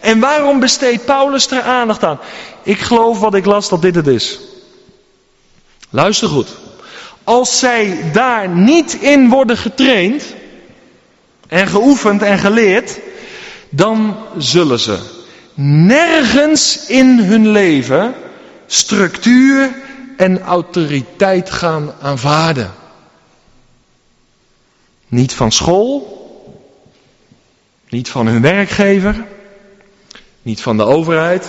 En waarom besteedt Paulus er aandacht aan? Ik geloof wat ik las dat dit het is. Luister goed. Als zij daar niet in worden getraind en geoefend en geleerd, dan zullen ze nergens in hun leven structuur en autoriteit gaan aanvaarden. Niet van school, niet van hun werkgever, niet van de overheid,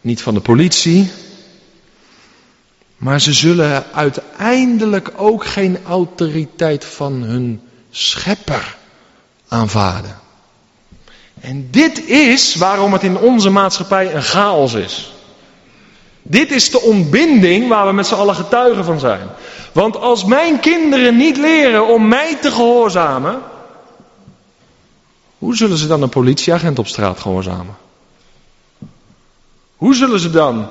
niet van de politie. Maar ze zullen uiteindelijk ook geen autoriteit van hun schepper aanvaarden. En dit is waarom het in onze maatschappij een chaos is. Dit is de ontbinding waar we met z'n allen getuigen van zijn. Want als mijn kinderen niet leren om mij te gehoorzamen, hoe zullen ze dan een politieagent op straat gehoorzamen? Hoe zullen ze dan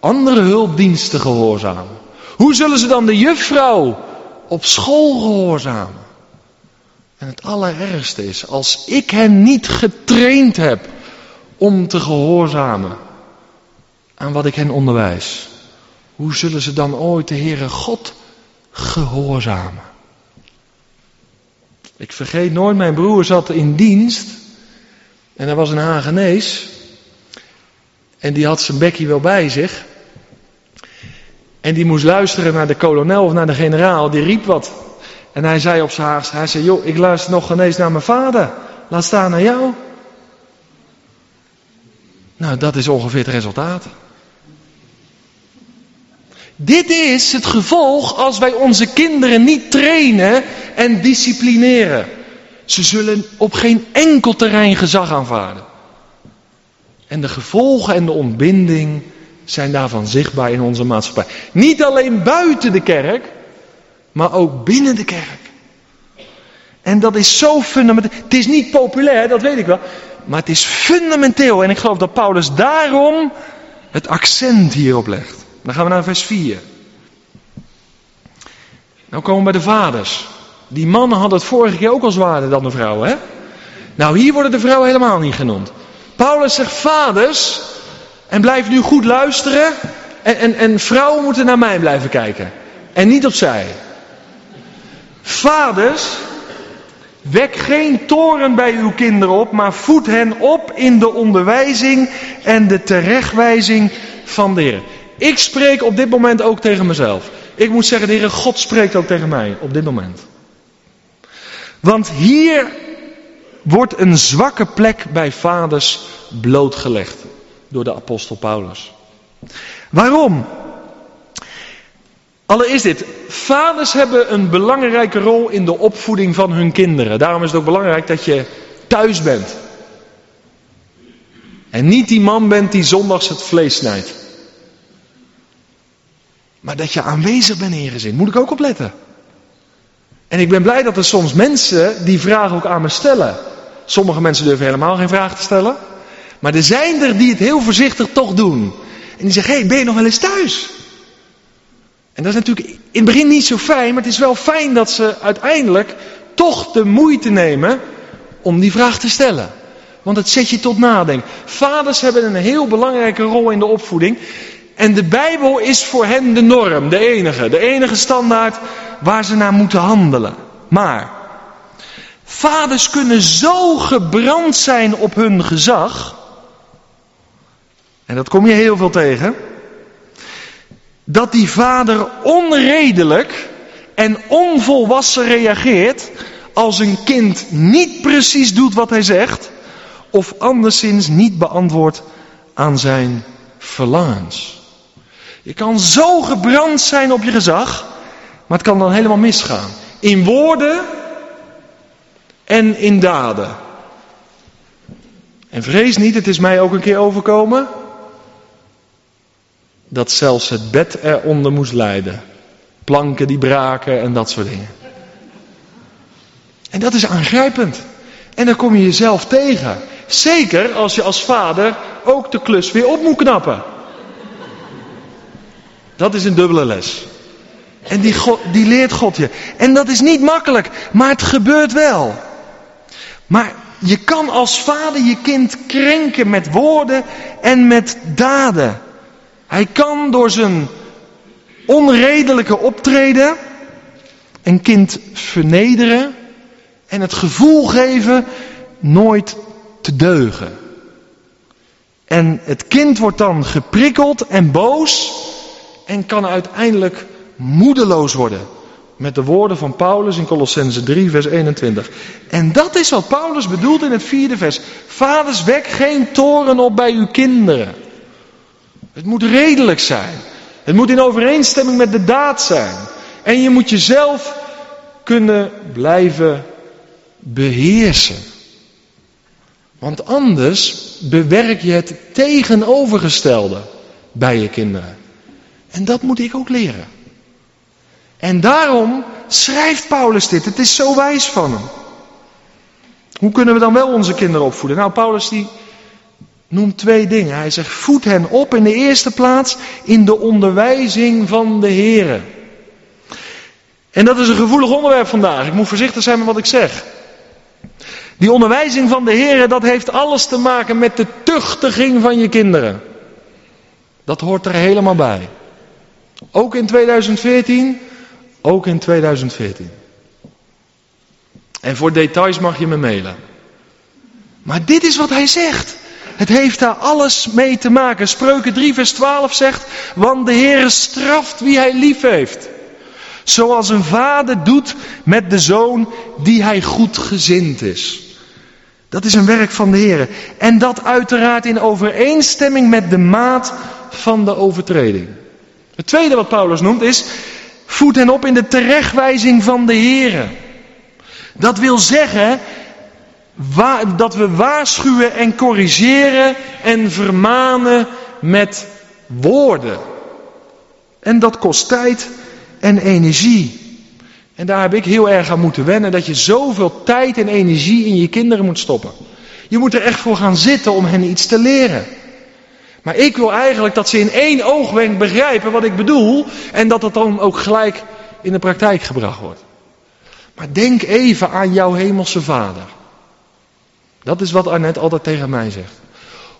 andere hulpdiensten gehoorzamen? Hoe zullen ze dan de juffrouw op school gehoorzamen? En het allerergste is, als ik hen niet getraind heb om te gehoorzamen aan wat ik hen onderwijs, hoe zullen ze dan ooit de Heere God gehoorzamen? Ik vergeet nooit, mijn broer zat in dienst en er was een Hagenees en die had zijn bekkie wel bij zich. En die moest luisteren naar de kolonel of naar de generaal, die riep wat. En hij zei op zijn Haags, hij zei, joh, ik luister nog ineens naar mijn vader. Laat staan naar jou. Nou, dat is ongeveer het resultaat. Dit is het gevolg als wij onze kinderen niet trainen en disciplineren. Ze zullen op geen enkel terrein gezag aanvaarden. En de gevolgen en de ontbinding zijn daarvan zichtbaar in onze maatschappij. Niet alleen buiten de kerk, maar ook binnen de kerk. En dat is zo fundamenteel. Het is niet populair, dat weet ik wel. Maar het is fundamenteel. En ik geloof dat Paulus daarom het accent hierop legt. Dan gaan we naar vers 4. Nou komen we bij de vaders. Die mannen hadden het vorige keer ook al zwaarder dan de vrouwen, hè? Nou, hier worden de vrouwen helemaal niet genoemd. Paulus zegt vaders, en blijf nu goed luisteren. En, en, en vrouwen moeten naar mij blijven kijken. En niet opzij. Vaders, wek geen toren bij uw kinderen op, maar voed hen op in de onderwijzing en de terechtwijzing van de Heer. Ik spreek op dit moment ook tegen mezelf. Ik moet zeggen, de God spreekt ook tegen mij op dit moment. Want hier wordt een zwakke plek bij vaders blootgelegd door de apostel Paulus. Waarom? Allereerst dit. Vaders hebben een belangrijke rol in de opvoeding van hun kinderen. Daarom is het ook belangrijk dat je thuis bent. En niet die man bent die zondags het vlees snijdt. Maar dat je aanwezig bent in je gezin. Moet ik ook opletten. En ik ben blij dat er soms mensen die vragen ook aan me stellen. Sommige mensen durven helemaal geen vraag te stellen. Maar er zijn er die het heel voorzichtig toch doen. En die zeggen, hé, hey, ben je nog wel eens thuis? En dat is natuurlijk in het begin niet zo fijn, maar het is wel fijn dat ze uiteindelijk toch de moeite nemen om die vraag te stellen. Want het zet je tot nadenken. Vaders hebben een heel belangrijke rol in de opvoeding. En de Bijbel is voor hen de norm, de enige, de enige standaard waar ze naar moeten handelen. Maar vaders kunnen zo gebrand zijn op hun gezag en dat kom je heel veel tegen, dat die vader onredelijk en onvolwassen reageert als een kind niet precies doet wat hij zegt of anderszins niet beantwoordt aan zijn verlangens. Je kan zo gebrand zijn op je gezag, maar het kan dan helemaal misgaan. In woorden en in daden. En vrees niet, het is mij ook een keer overkomen, dat zelfs het bed eronder moest lijden. Planken die braken en dat soort dingen. En dat is aangrijpend. En dan kom je jezelf tegen. Zeker als je als vader ook de klus weer op moet knappen. Dat is een dubbele les. En die, die leert God je. En dat is niet makkelijk, maar het gebeurt wel. Maar je kan als vader je kind krenken met woorden en met daden. Hij kan door zijn onredelijke optreden een kind vernederen en het gevoel geven nooit te deugen. En het kind wordt dan geprikkeld en boos en kan uiteindelijk moedeloos worden. Met de woorden van Paulus in Colossense 3, vers 21. En dat is wat Paulus bedoelt in het vierde vers. Vaders, wek geen toren op bij uw kinderen. Het moet redelijk zijn. Het moet in overeenstemming met de daad zijn. En je moet jezelf kunnen blijven beheersen. Want anders bewerk je het tegenovergestelde bij je kinderen. En dat moet ik ook leren. En daarom schrijft Paulus dit. Het is zo wijs van hem. Hoe kunnen we dan wel onze kinderen opvoeden? Nou, Paulus die noemt twee dingen. Hij zegt, voed hen op in de eerste plaats in de onderwijzing van de Here. En dat is een gevoelig onderwerp vandaag. Ik moet voorzichtig zijn met wat ik zeg. Die onderwijzing van de Here, dat heeft alles te maken met de tuchtiging van je kinderen. Dat hoort er helemaal bij. Ook in 2014, ook in 2014. En voor details mag je me mailen. Maar dit is wat hij zegt. Het heeft daar alles mee te maken. Spreuken 3 vers 12 zegt, want de Heer straft wie hij lief heeft. Zoals een vader doet met de zoon die hij goed gezind is. Dat is een werk van de Heer. En dat uiteraard in overeenstemming met de maat van de overtreding. Het tweede wat Paulus noemt is, voed hen op in de terechtwijzing van de Heer. Dat wil zeggen dat we waarschuwen en corrigeren en vermanen met woorden. En dat kost tijd en energie. En daar heb ik heel erg aan moeten wennen, dat je zoveel tijd en energie in je kinderen moet stoppen. Je moet er echt voor gaan zitten om hen iets te leren. Maar ik wil eigenlijk dat ze in één oogwenk begrijpen wat ik bedoel en dat het dan ook gelijk in de praktijk gebracht wordt. Maar denk even aan jouw hemelse vader. Dat is wat Arnett altijd tegen mij zegt.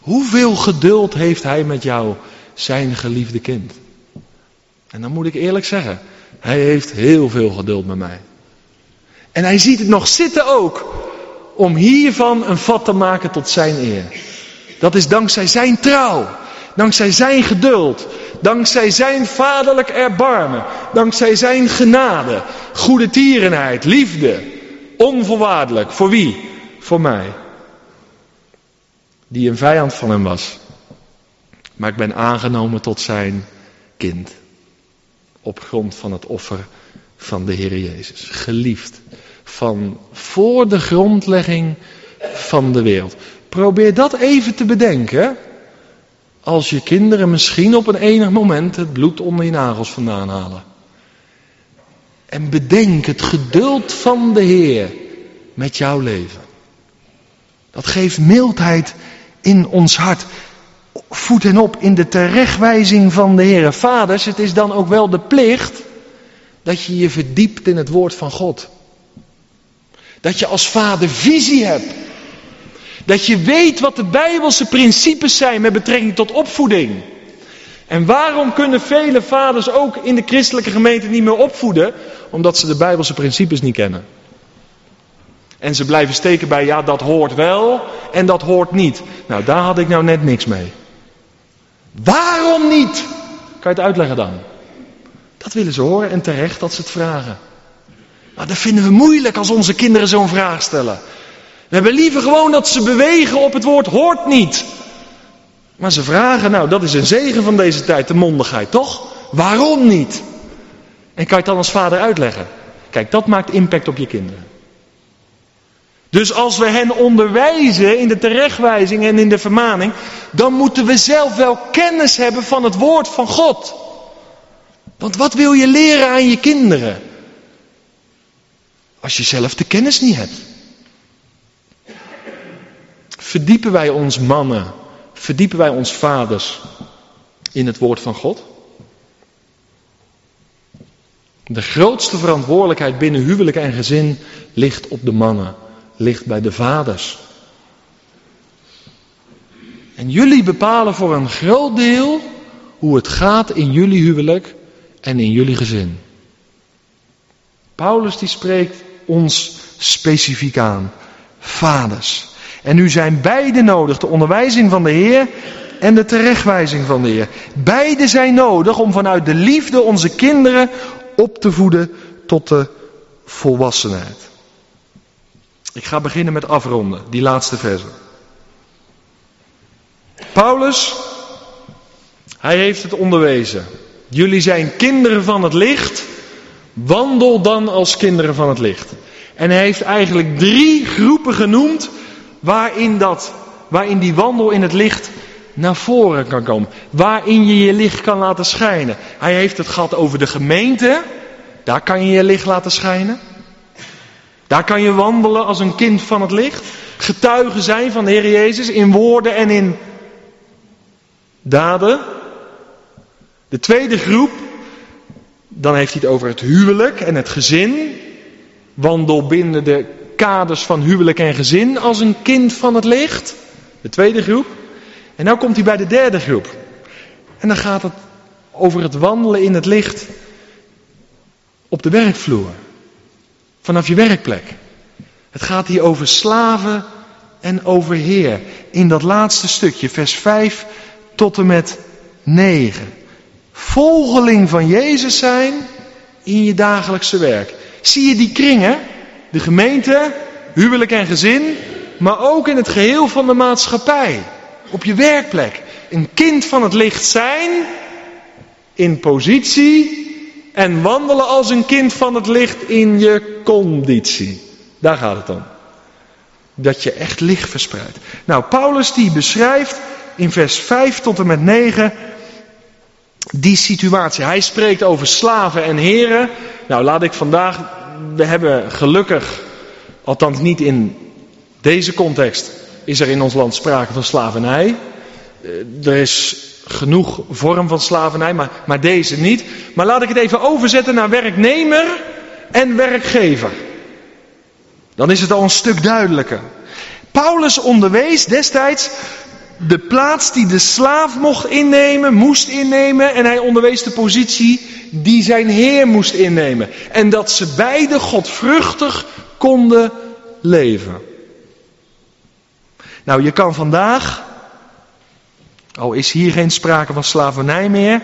Hoeveel geduld heeft hij met jou, zijn geliefde kind? En dan moet ik eerlijk zeggen, hij heeft heel veel geduld met mij. En hij ziet het nog zitten ook om hiervan een vat te maken tot zijn eer. Dat is dankzij zijn trouw, dankzij zijn geduld, dankzij zijn vaderlijk erbarmen, dankzij zijn genade, goede tierenheid, liefde, onvoorwaardelijk. Voor wie? Voor mij. Die een vijand van hem was. Maar ik ben aangenomen tot zijn kind op grond van het offer van de Heer Jezus. Geliefd van voor de grondlegging van de wereld. Probeer dat even te bedenken. Als je kinderen misschien op een enig moment het bloed onder je nagels vandaan halen. En bedenk het geduld van de Heer met jouw leven. Dat geeft mildheid in ons hart voed hen op in de terechtwijzing van de Heer. Vaders, het is dan ook wel de plicht dat je je verdiept in het woord van God. Dat je als vader visie hebt. Dat je weet wat de Bijbelse principes zijn met betrekking tot opvoeding. En waarom kunnen vele vaders ook in de christelijke gemeente niet meer opvoeden? Omdat ze de Bijbelse principes niet kennen. En ze blijven steken bij ja, dat hoort wel en dat hoort niet. Nou, daar had ik nou net niks mee. Waarom niet? Kan je het uitleggen dan? Dat willen ze horen en terecht dat ze het vragen. Maar dat vinden we moeilijk als onze kinderen zo'n vraag stellen. We hebben liever gewoon dat ze bewegen op het woord hoort niet. Maar ze vragen, nou dat is een zegen van deze tijd, de mondigheid, toch? Waarom niet? En kan je het dan als vader uitleggen? Kijk, dat maakt impact op je kinderen. Dus als we hen onderwijzen in de terechtwijzing en in de vermaning, dan moeten we zelf wel kennis hebben van het woord van God. Want wat wil je leren aan je kinderen? Als je zelf de kennis niet hebt. Verdiepen wij ons mannen, verdiepen wij ons vaders in het woord van God? De grootste verantwoordelijkheid binnen huwelijk en gezin ligt op de mannen, ligt bij de vaders. En jullie bepalen voor een groot deel hoe het gaat in jullie huwelijk en in jullie gezin. Paulus die spreekt ons specifiek aan. Vaders. En nu zijn beide nodig, de onderwijzing van de Heer en de terechtwijzing van de Heer. Beide zijn nodig om vanuit de liefde onze kinderen op te voeden tot de volwassenheid. Ik ga beginnen met afronden, die laatste verse. Paulus, hij heeft het onderwezen. Jullie zijn kinderen van het licht, wandel dan als kinderen van het licht. En hij heeft eigenlijk drie groepen genoemd waarin, dat, waarin die wandel in het licht naar voren kan komen. Waarin je je licht kan laten schijnen. Hij heeft het gehad over de gemeente. Daar kan je je licht laten schijnen. Daar kan je wandelen als een kind van het licht. Getuigen zijn van de Heer Jezus in woorden en in daden. De tweede groep, dan heeft hij het over het huwelijk en het gezin. Wandel binnen de kaders van huwelijk en gezin als een kind van het licht. De tweede groep. En nu komt hij bij de derde groep. En dan gaat het over het wandelen in het licht op de werkvloer. Vanaf je werkplek. Het gaat hier over slaven en over heer. In dat laatste stukje, vers 5 tot en met 9. Volgeling van Jezus zijn in je dagelijkse werk. Zie je die kringen? De gemeente, huwelijk en gezin, maar ook in het geheel van de maatschappij. Op je werkplek. Een kind van het licht zijn, in positie en wandelen als een kind van het licht in je conditie. Daar gaat het om. Dat je echt licht verspreidt. Nou, Paulus die beschrijft in vers 5 tot en met 9 die situatie. Hij spreekt over slaven en heren. Nou, laat ik vandaag, we hebben gelukkig, althans niet in deze context, is er in ons land sprake van slavernij. Eh, er is genoeg vorm van slavernij, maar, maar deze niet. Maar laat ik het even overzetten naar werknemer en werkgever. Dan is het al een stuk duidelijker. Paulus onderwees destijds de plaats die de slaaf mocht innemen, moest innemen. En hij onderwees de positie die zijn heer moest innemen. En dat ze beide godvruchtig konden leven. Nou, je kan vandaag, al is hier geen sprake van slavernij meer,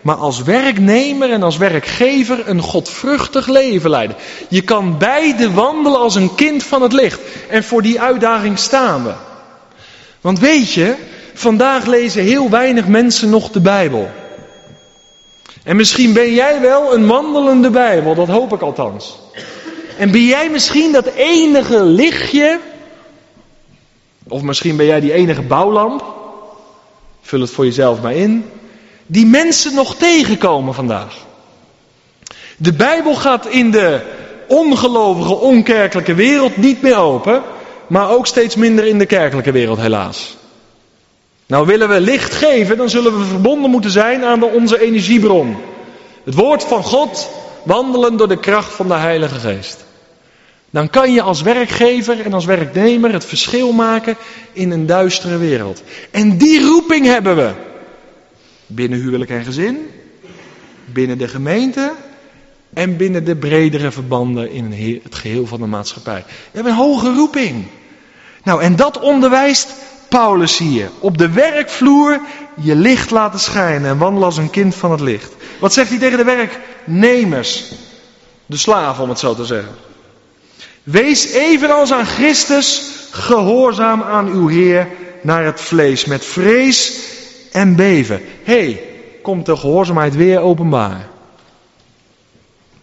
maar als werknemer en als werkgever een godvruchtig leven leiden. Je kan beide wandelen als een kind van het licht. En voor die uitdaging staan we. Want weet je, vandaag lezen heel weinig mensen nog de Bijbel. En misschien ben jij wel een wandelende Bijbel, dat hoop ik althans. En ben jij misschien dat enige lichtje, of misschien ben jij die enige bouwlamp, vul het voor jezelf maar in, die mensen nog tegenkomen vandaag. De Bijbel gaat in de ongelovige, onkerkelijke wereld niet meer open, maar ook steeds minder in de kerkelijke wereld helaas. Nou willen we licht geven, dan zullen we verbonden moeten zijn aan onze energiebron. Het woord van God, wandelen door de kracht van de Heilige Geest. Dan kan je als werkgever en als werknemer het verschil maken in een duistere wereld. En die roeping hebben we. Binnen huwelijk en gezin, binnen de gemeente en binnen de bredere verbanden in het geheel van de maatschappij. We hebben een hoge roeping. Nou, en dat onderwijst Paulus hier? Op de werkvloer je licht laten schijnen en wandelen als een kind van het licht. Wat zegt hij tegen de werknemers? De slaven, om het zo te zeggen. Wees evenals aan Christus gehoorzaam aan uw Heer naar het vlees, met vrees en beven. Hey, komt de gehoorzaamheid weer openbaar.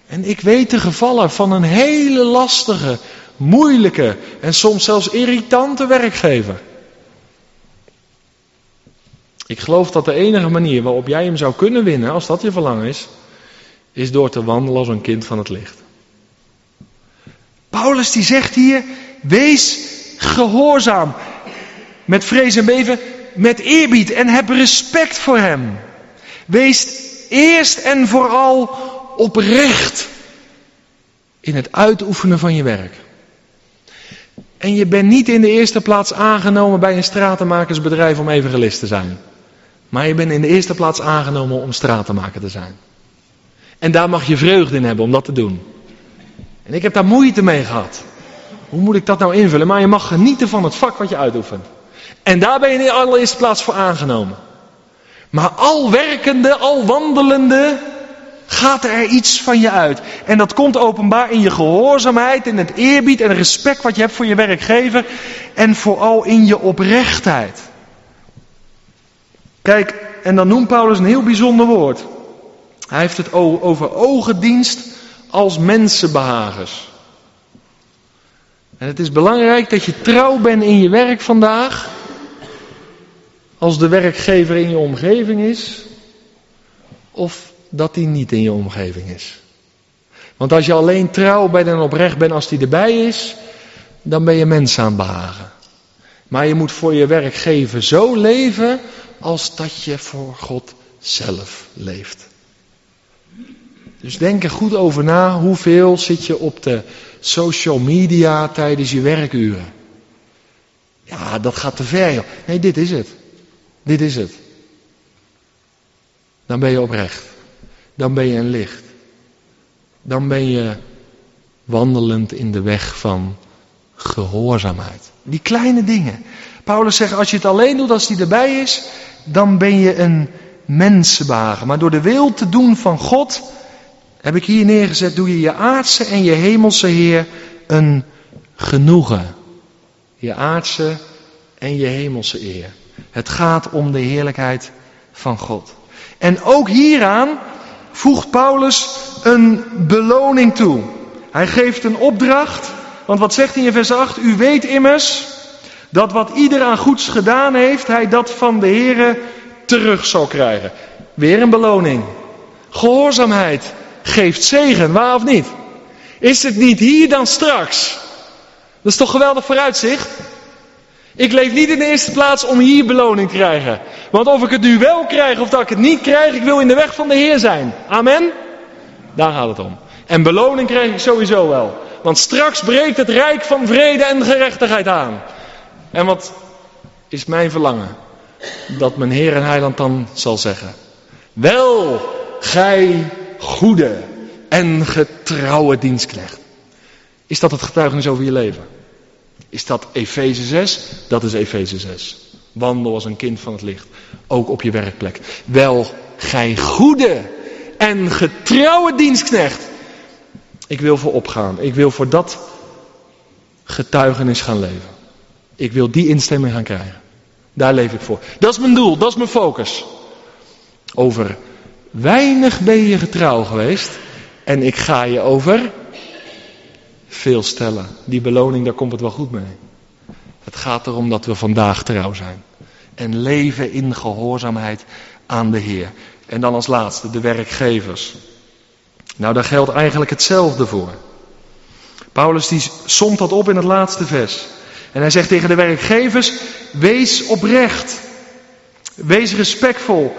En ik weet de gevallen van een hele lastige, moeilijke en soms zelfs irritante werkgever. Ik geloof dat de enige manier waarop jij hem zou kunnen winnen, als dat je verlangen is, is door te wandelen als een kind van het licht. Paulus die zegt hier, wees gehoorzaam. Met vrees en beven, met eerbied en heb respect voor hem. Wees eerst en vooral oprecht in het uitoefenen van je werk. En je bent niet in de eerste plaats aangenomen bij een stratenmakersbedrijf om evangelist te zijn. Maar je bent in de eerste plaats aangenomen om stratenmaker te zijn. En daar mag je vreugde in hebben om dat te doen. En ik heb daar moeite mee gehad. Hoe moet ik dat nou invullen? Maar je mag genieten van het vak wat je uitoefent. En daar ben je in de allereerste plaats voor aangenomen. Maar al werkende, al wandelende, gaat er iets van je uit. En dat komt openbaar in je gehoorzaamheid, in het eerbied en respect wat je hebt voor je werkgever. En vooral in je oprechtheid. Kijk, en dan noemt Paulus een heel bijzonder woord. Hij heeft het over ogendienst als mensenbehagers. En het is belangrijk dat je trouw bent in je werk vandaag. Als de werkgever in je omgeving is. Of dat die niet in je omgeving is. Want als je alleen trouw bent en oprecht bent als die erbij is. Dan ben je mensen aan behagen. Maar je moet voor je werkgever zo leven als dat je voor God zelf leeft. Dus denk er goed over na, hoeveel zit je op de social media tijdens je werkuren? Ja, dat gaat te ver joh. Nee, dit is het. Dit is het. Dan ben je oprecht. Dan ben je een licht. Dan ben je wandelend in de weg van gehoorzaamheid. Die kleine dingen. Paulus zegt, als je het alleen doet als die erbij is, dan ben je een mensenwagen. Maar door de wil te doen van God, heb ik hier neergezet, doe je je aardse en je hemelse Heer een genoegen. Je aardse en je hemelse eer. Het gaat om de heerlijkheid van God. En ook hieraan voegt Paulus een beloning toe. Hij geeft een opdracht, want wat zegt hij in vers 8? U weet immers dat wat ieder aan goeds gedaan heeft, hij dat van de Heere terug zal krijgen. Weer een beloning. Gehoorzaamheid geeft zegen, waar of niet? Is het niet hier dan straks? Dat is toch geweldig vooruitzicht? Ik leef niet in de eerste plaats om hier beloning te krijgen. Want of ik het nu wel krijg of dat ik het niet krijg, ik wil in de weg van de Heer zijn. Amen? Daar gaat het om. En beloning krijg ik sowieso wel. Want straks breekt het rijk van vrede en gerechtigheid aan. En wat is mijn verlangen? Dat mijn Heer en Heiland dan zal zeggen. Wel, gij goede en getrouwe dienstknecht. Is dat het getuigenis over je leven? Is dat Efeze 6? Dat is Efeze 6. Wandel als een kind van het licht. Ook op je werkplek. Wel, gij goede en getrouwe dienstknecht. Ik wil voor opgaan. Ik wil voor dat getuigenis gaan leven. Ik wil die instemming gaan krijgen. Daar leef ik voor. Dat is mijn doel, dat is mijn focus. Over weinig ben je getrouw geweest. En ik ga je over veel stellen. Die beloning, daar komt het wel goed mee. Het gaat erom dat we vandaag trouw zijn. En leven in gehoorzaamheid aan de Heer. En dan als laatste de werkgevers. Nou, daar geldt eigenlijk hetzelfde voor. Paulus die somt dat op in het laatste vers. En hij zegt tegen de werkgevers, wees oprecht. Wees respectvol.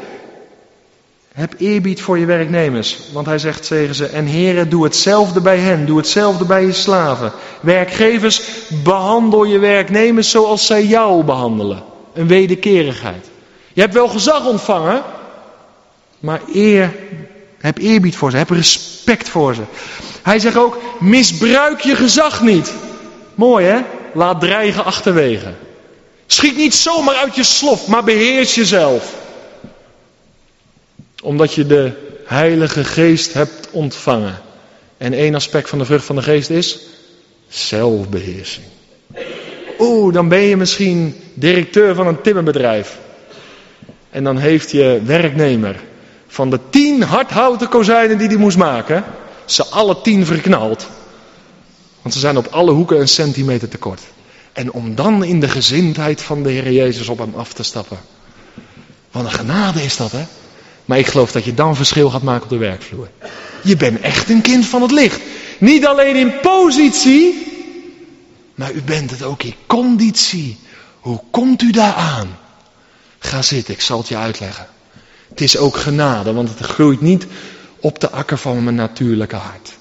Heb eerbied voor je werknemers. Want hij zegt tegen ze, en heren, doe hetzelfde bij hen. Doe hetzelfde bij je slaven. Werkgevers, behandel je werknemers zoals zij jou behandelen. Een wederkerigheid. Je hebt wel gezag ontvangen, maar eer, heb eerbied voor ze. Heb respect voor ze. Hij zegt ook, misbruik je gezag niet. Mooi hè? Laat dreigen achterwege. Schiet niet zomaar uit je slof, maar beheers jezelf. Omdat je de Heilige Geest hebt ontvangen. En één aspect van de vrucht van de Geest is zelfbeheersing. Oeh, dan ben je misschien directeur van een timmerbedrijf. En dan heeft je werknemer van de tien hardhouten kozijnen die hij moest maken, ze alle tien verknald. Want ze zijn op alle hoeken een centimeter tekort. En om dan in de gezindheid van de Heer Jezus op hem af te stappen. Wat een genade is dat, hè? Maar ik geloof dat je dan verschil gaat maken op de werkvloer. Je bent echt een kind van het licht. Niet alleen in positie, maar u bent het ook in conditie. Hoe komt u daar aan? Ga zitten, ik zal het je uitleggen. Het is ook genade, want het groeit niet op de akker van mijn natuurlijke hart.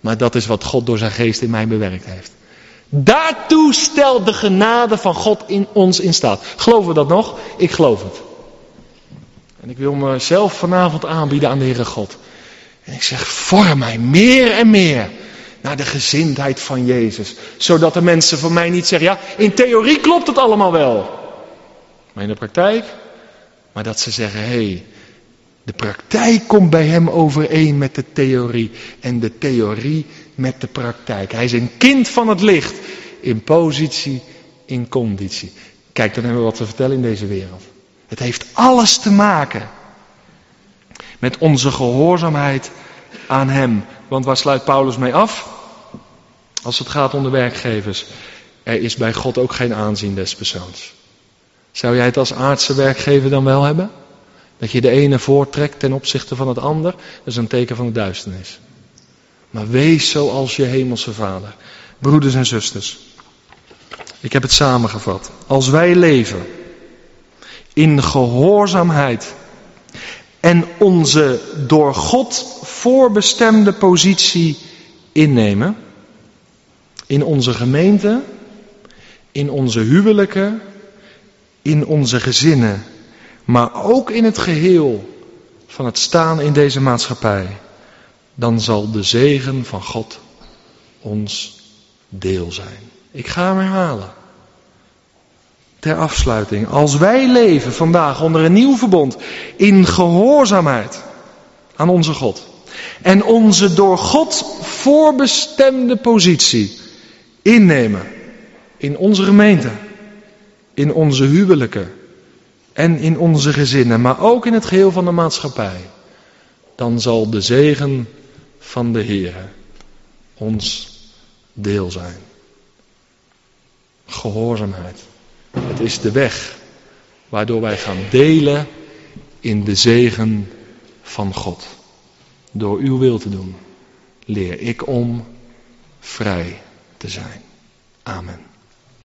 Maar dat is wat God door zijn geest in mij bewerkt heeft. Daartoe stelt de genade van God in ons in staat. Geloven we dat nog? Ik geloof het. En ik wil mezelf vanavond aanbieden aan de Heere God. En ik zeg, vorm mij meer en meer naar de gezindheid van Jezus. Zodat de mensen van mij niet zeggen, ja, in theorie klopt het allemaal wel. Maar in de praktijk, maar dat ze zeggen, hé, hey, de praktijk komt bij hem overeen met de theorie. En de theorie met de praktijk. Hij is een kind van het licht. In positie, in conditie. Kijk, dan hebben we wat te vertellen in deze wereld. Het heeft alles te maken met onze gehoorzaamheid aan Hem. Want waar sluit Paulus mee af? Als het gaat om de werkgevers. Er is bij God ook geen aanzien des persoons. Zou jij het als aardse werkgever dan wel hebben? Dat je de ene voortrekt ten opzichte van het ander, dat is een teken van de duisternis. Maar wees zoals je hemelse vader. Broeders en zusters, ik heb het samengevat. Als wij leven in gehoorzaamheid en onze door God voorbestemde positie innemen, in onze gemeente, in onze huwelijken, in onze gezinnen, maar ook in het geheel van het staan in deze maatschappij, dan zal de zegen van God ons deel zijn. Ik ga hem herhalen. Ter afsluiting, als wij leven vandaag onder een nieuw verbond in gehoorzaamheid aan onze God en onze door God voorbestemde positie innemen in onze gemeente, in onze huwelijken en in onze gezinnen, maar ook in het geheel van de maatschappij, dan zal de zegen van de Heer ons deel zijn. Gehoorzaamheid. Is de weg waardoor wij gaan delen in de zegen van God. Door uw wil te doen, leer ik om vrij te zijn. Amen.